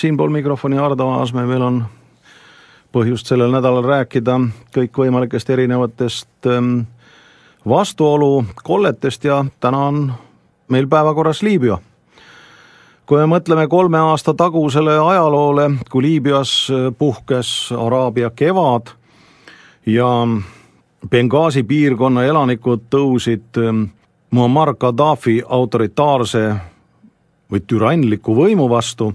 siinpool mikrofoni Ardo Aasmäe, meil on põhjust sellel nädalal rääkida kõikvõimalikest erinevatest ähm, vastuolu kolletest ja täna on meil päevakorras Liibüa. kui me mõtleme kolme aasta tagusele ajaloole, kui Liibüas puhkes Araabia kevad ja Benghazi piirkonna elanikud tõusid ähm, Muammar Gaddafi autoritaarse või türannliku võimu vastu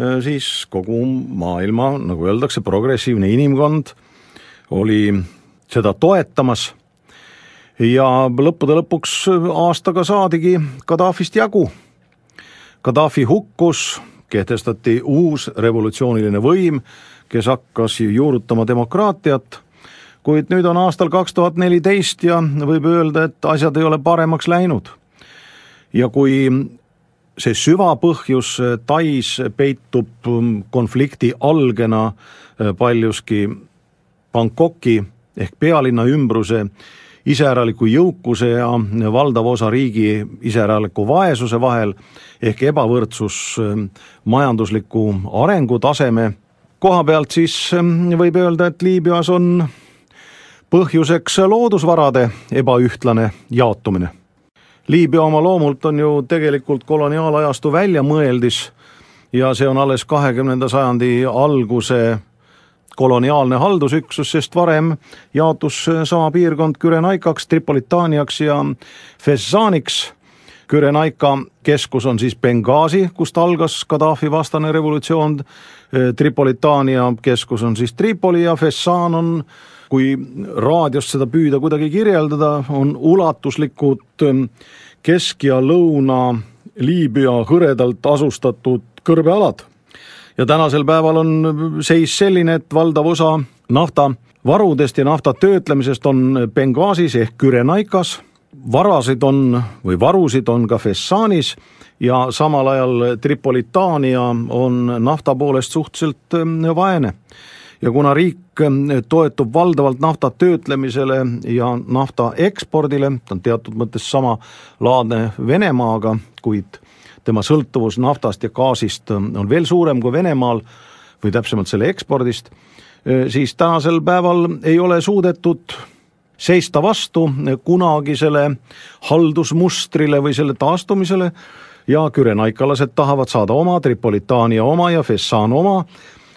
Äh, siis kogu maailma, nagu öeldakse, progressiivne inimkond oli seda toetamas ja lõppude lõpuks aastaga saadigi Gaddafist jagu. Gaddafi hukkus, kehtestati uus revolutsiooniline võim, kes hakkas juurutama demokraatiat, kuid nüüd on aastal kaks tuhat neliteist ja võib öelda, et asjad ei ole paremaks läinud. ja kui see süvapõhjus Tais peitub ähm, konflikti algena äh, paljuski Bangkoki ehk pealinna ümbruse iseäraliku jõukuse ja valdava osa riigi iseäraliku vaesuse vahel ehk ebavõrdsus ähm, majandusliku arengutaseme koha pealt, siis ähm, võib öelda, et Liibüas on põhjuseks loodusvarade ebaühtlane jaotumine Liibüa oma loomult on ju tegelikult koloniaalajastu väljamõeldis ja see on alles kahekümnenda sajandi alguse koloniaalne haldusüksus, sest varem jaotus sama piirkond Kürenaikaks, Tripolitaaniaks ja Fezzaaniks. Kürenaika keskus on siis Benghazi, kust algas Gaddafi vastane revolutsioon, Tripolitaania keskus on siis Tripoli ja Fezzan on kui raadiost seda püüda kuidagi kirjeldada, on ulatuslikud ähm, Kesk- ja Lõuna-Liibüa hõredalt asustatud kõrbealad. ja tänasel päeval on seis selline, et valdav osa naftavarudest ja nafta töötlemisest on Benghazis ehk Kürenaikas, varasid on või varusid on ka Fessanis ja samal ajal Tripolitaania on nafta poolest suhteliselt ähm, vaene ja kuna riik eh, toetub valdavalt nafta töötlemisele ja nafta ekspordile, ta on teatud mõttes samalaadne Venemaaga, kuid tema sõltuvus naftast ja gaasist eh, on veel suurem kui Venemaal või täpsemalt selle ekspordist, eh, siis tänasel päeval ei ole suudetud seista vastu kunagisele haldusmustrile või selle taastumisele. Ja kürenaikalased tahavad saada oma, Tripolitaania oma ja Fessan oma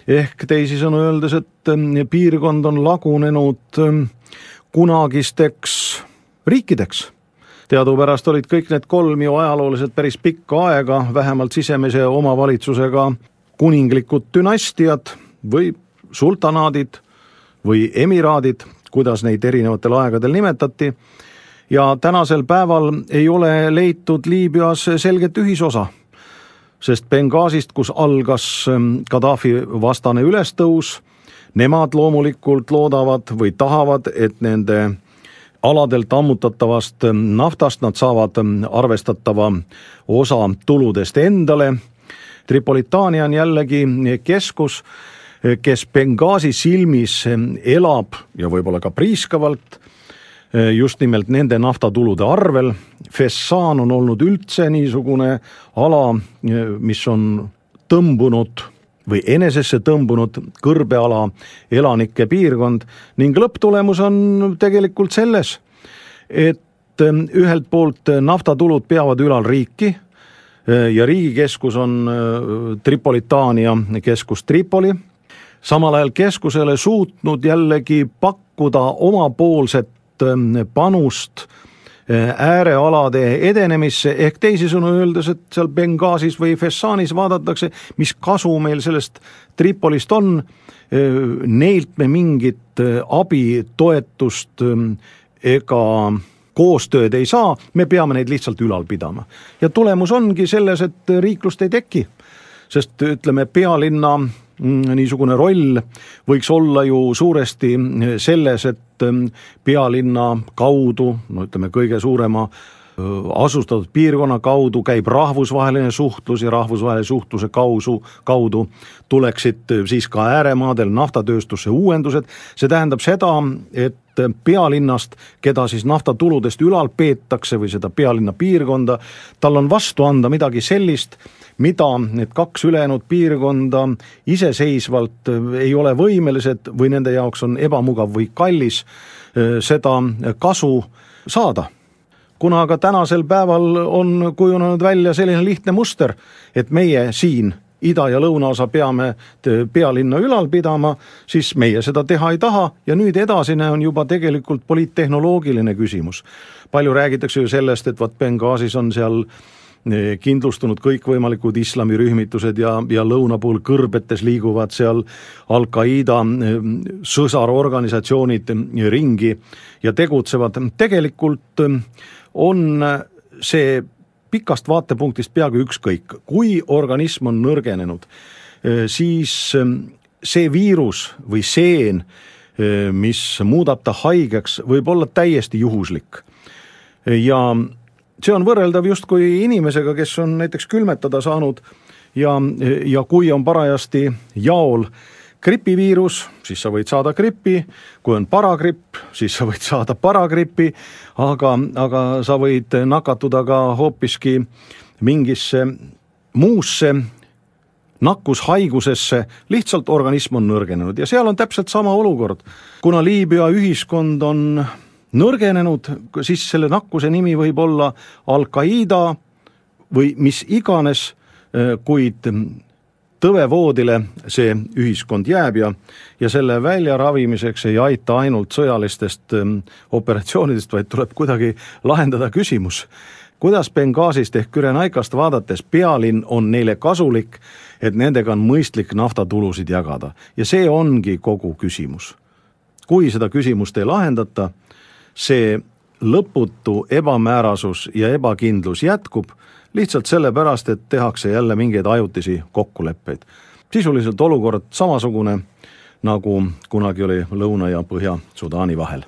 ehk teisisõnu öeldes, et ähm, piirkond on lagunenud ähm, kunagisteks riikideks. teadupärast olid kõik need kolm ju ajalooliselt päris pikka aega vähemalt sisemise omavalitsusega kuninglikud dünastiad või sultanaadid või emiraadid, kuidas neid erinevatel aegadel nimetati, ja tänasel päeval ei ole leitud Liibüas selget ühisosa sest Benghazist, kus algas ähm, Gaddafi vastane ülestõus, nemad loomulikult loodavad või tahavad, et nende aladelt ammutatavast ähm, naftast nad saavad ähm, arvestatava osa tuludest endale. Tripolitaania on jällegi keskus, kes Benghazi silmis elab ja võib-olla ka priiskavalt just nimelt nende naftatulude arvel. Fessan on olnud üldse niisugune ala, eh, mis on tõmbunud või enesesse tõmbunud kõrbeala elanike piirkond ning lõpptulemus on tegelikult selles, et eh, ühelt poolt naftatulud peavad ülal riiki ja riigikeskus on Tripolitaania keskus Tripoli, samal ajal keskusele suutnud jällegi pakkuda omapoolset panust äh, äärealade edenemisse, ehk teisisõnu öeldes, et seal Benghazis või Fessanis vaadatakse, mis kasu meil sellest Tripolist on, äh, neilt me mingit äh, abi, toetust ähm, ega koostööd ei saa, me peame neid lihtsalt ülal pidama. ja tulemus ongi selles, et riiklust ei teki, sest ütleme, pealinna niisugune roll võiks olla ju suuresti selles, et mm, pealinna kaudu, no ütleme, kõige suurema asustatud piirkonna kaudu käib rahvusvaheline suhtlus ja rahvusvahelise suhtluse kausu, kaudu tuleksid siis ka ääremaadel naftatööstusse uuendused, see tähendab seda, et pealinnast, keda siis naftatuludest ülal peetakse või seda pealinna piirkonda, tal on vastu anda midagi sellist, mida need kaks ülejäänud piirkonda iseseisvalt ei ole võimelised või nende jaoks on ebamugav või kallis seda kasu saada. Kuna aga tänasel päeval on kujunenud välja selline lihtne muster, et meie siin ida- ja lõunaosa peame pealinna ülal pidama, siis meie seda teha ei taha ja nüüd edasine on juba tegelikult poliittehnoloogiline küsimus. palju räägitakse ju sellest, et vot Benghazis on seal eh, kindlustunud kõikvõimalikud islamirühmitused ja, ja lõuna pool kõrbetes liiguvad seal Al-Qaeda eh, sõsarorganisatsioonid ringi ja tegutsevad, tegelikult on see pikast vaatepunktist peaaegu ükskõik, kui organism on nõrgenenud, siis see viirus või seen, mis muudab ta haigeks, võib olla täiesti juhuslik. ja see on võrreldav justkui inimesega, kes on näiteks külmetada saanud ja, ja kui on parajasti jaol gripiviirus, siis sa võid saada gripi, kui on paragripp, siis sa võid saada paragripi, aga, aga sa võid nakatuda ka hoopiski mingisse muusse nakkushaigusesse, lihtsalt organism on nõrgenenud ja seal on täpselt sama olukord. kuna Liibüa ühiskond on nõrgenenud, siis selle nakkuse nimi võib olla Al-Qaeda või mis iganes, kuid tõvevoodile see ühiskond jääb ja, ja selle väljaravimiseks ei aita ainult sõjalistest ähm, operatsioonidest, vaid tuleb kuidagi lahendada küsimus, kuidas Benghazist ehk Kürenaikast vaadates pealinn on neile kasulik, et nendega on mõistlik naftatulusid jagada ja see ongi kogu küsimus. kui seda küsimust ei lahendata, see lõputu ebamäärasus ja ebakindlus jätkub lihtsalt sellepärast, et tehakse jälle mingeid ajutisi kokkuleppeid. sisuliselt olukord samasugune, nagu kunagi oli Lõuna- ja Põhja-Sudaani vahel